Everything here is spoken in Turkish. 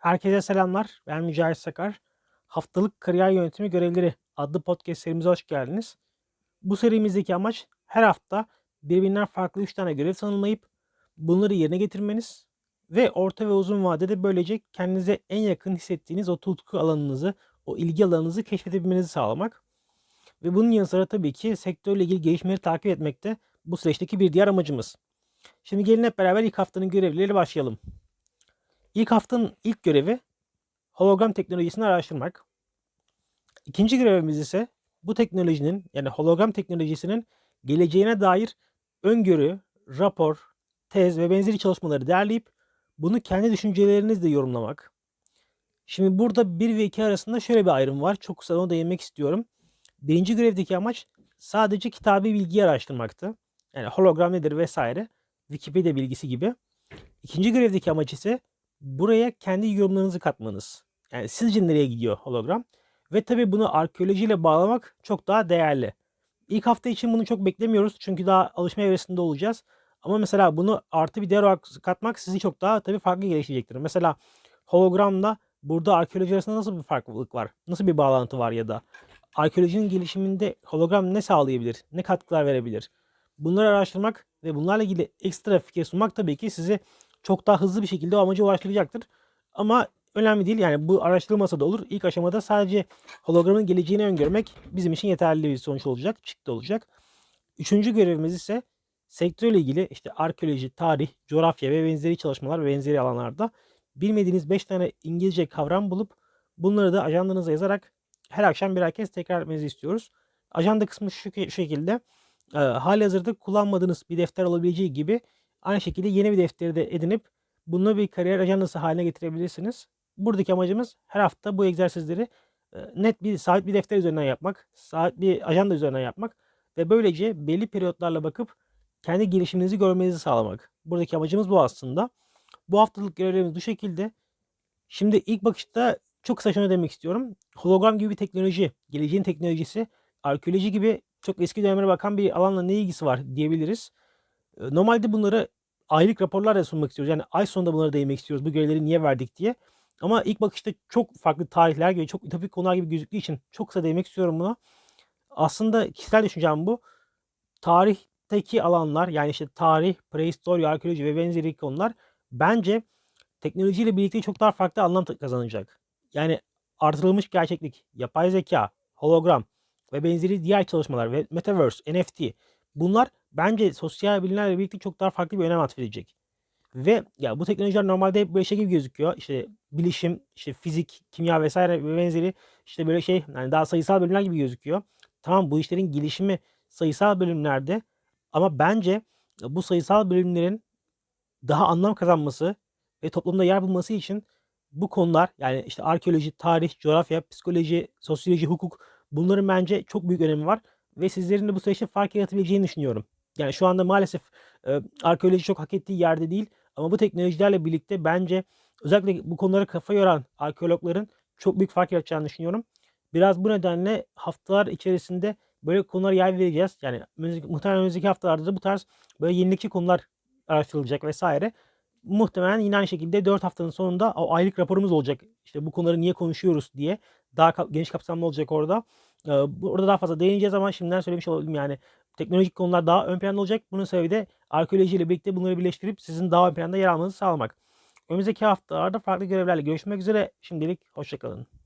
Herkese selamlar. Ben Mücahit Sakar. Haftalık Kariyer Yönetimi Görevleri adlı podcast serimize hoş geldiniz. Bu serimizdeki amaç her hafta birbirinden farklı 3 tane görev tanımlayıp bunları yerine getirmeniz ve orta ve uzun vadede böylece kendinize en yakın hissettiğiniz o tutku alanınızı, o ilgi alanınızı keşfedebilmenizi sağlamak. Ve bunun yanı sıra tabii ki sektörle ilgili gelişmeleri takip etmek de bu süreçteki bir diğer amacımız. Şimdi gelin hep beraber ilk haftanın görevleriyle başlayalım. İlk haftanın ilk görevi hologram teknolojisini araştırmak. İkinci görevimiz ise bu teknolojinin yani hologram teknolojisinin geleceğine dair öngörü, rapor, tez ve benzeri çalışmaları derleyip bunu kendi düşüncelerinizle yorumlamak. Şimdi burada 1 ve 2 arasında şöyle bir ayrım var. Çok kısa ona değinmek istiyorum. Birinci görevdeki amaç sadece kitabi bilgiyi araştırmaktı. Yani hologram nedir vesaire. Wikipedia bilgisi gibi. İkinci görevdeki amaç ise buraya kendi yorumlarınızı katmanız. Yani sizce nereye gidiyor hologram? Ve tabii bunu arkeolojiyle bağlamak çok daha değerli. İlk hafta için bunu çok beklemiyoruz çünkü daha alışma evresinde olacağız. Ama mesela bunu artı bir değer olarak katmak sizi çok daha tabii farklı geliştirecektir. Mesela hologramla burada arkeoloji arasında nasıl bir farklılık var? Nasıl bir bağlantı var ya da arkeolojinin gelişiminde hologram ne sağlayabilir? Ne katkılar verebilir? Bunları araştırmak ve bunlarla ilgili ekstra fikir sunmak tabii ki sizi çok daha hızlı bir şekilde o amaca ulaştıracaktır. Ama önemli değil yani bu araştırılmasa da olur. İlk aşamada sadece hologramın geleceğini öngörmek bizim için yeterli bir sonuç olacak, çıktı olacak. Üçüncü görevimiz ise sektörle ilgili işte arkeoloji, tarih, coğrafya ve benzeri çalışmalar ve benzeri alanlarda bilmediğiniz 5 tane İngilizce kavram bulup bunları da ajandanıza yazarak her akşam birer kez tekrar etmenizi istiyoruz. Ajanda kısmı şu, şekilde e, hali hazırda kullanmadığınız bir defter olabileceği gibi Aynı şekilde yeni bir defteri de edinip bunu bir kariyer ajandası haline getirebilirsiniz. Buradaki amacımız her hafta bu egzersizleri net bir sabit bir defter üzerinden yapmak, sabit bir ajanda üzerinden yapmak ve böylece belli periyotlarla bakıp kendi gelişiminizi görmenizi sağlamak. Buradaki amacımız bu aslında. Bu haftalık görevlerimiz bu şekilde. Şimdi ilk bakışta çok kısa şunu demek istiyorum. Hologram gibi bir teknoloji, geleceğin teknolojisi, arkeoloji gibi çok eski dönemlere bakan bir alanla ne ilgisi var diyebiliriz. Normalde bunları aylık raporlarla sunmak istiyoruz. Yani ay sonunda bunlara değinmek istiyoruz. Bu görevleri niye verdik diye. Ama ilk bakışta çok farklı tarihler gibi, çok ütopik konular gibi gözüktüğü için çok kısa değinmek istiyorum buna. Aslında kişisel düşüncem bu. Tarihteki alanlar yani işte tarih, prehistori, arkeoloji ve benzeri konular bence teknolojiyle birlikte çok daha farklı anlam kazanacak. Yani artırılmış gerçeklik, yapay zeka, hologram ve benzeri diğer çalışmalar ve metaverse, NFT bunlar bence sosyal bilimlerle birlikte çok daha farklı bir önem atfedecek. Ve ya bu teknolojiler normalde böyle şey gibi gözüküyor. İşte bilişim, işte fizik, kimya vesaire ve benzeri işte böyle şey yani daha sayısal bölümler gibi gözüküyor. Tamam bu işlerin gelişimi sayısal bölümlerde ama bence bu sayısal bölümlerin daha anlam kazanması ve toplumda yer bulması için bu konular yani işte arkeoloji, tarih, coğrafya, psikoloji, sosyoloji, hukuk bunların bence çok büyük önemi var ve sizlerin de bu süreçte fark yaratabileceğini düşünüyorum. Yani şu anda maalesef e, arkeoloji çok hak ettiği yerde değil ama bu teknolojilerle birlikte bence özellikle bu konulara kafa yoran arkeologların çok büyük fark yaratacağını düşünüyorum. Biraz bu nedenle haftalar içerisinde böyle konulara yer vereceğiz. Yani muhtemelen önümüzdeki haftalarda da bu tarz böyle yenilikçi konular araştırılacak vesaire. Muhtemelen yine aynı şekilde 4 haftanın sonunda o aylık raporumuz olacak. İşte bu konuları niye konuşuyoruz diye. Daha geniş kapsamlı olacak orada. Ee, orada daha fazla değineceğiz ama şimdiden söylemiş olayım yani teknolojik konular daha ön planda olacak. Bunun sebebi de arkeolojiyle birlikte bunları birleştirip sizin daha ön planda yer almanızı sağlamak. Önümüzdeki haftalarda farklı görevlerle görüşmek üzere. Şimdilik hoşçakalın.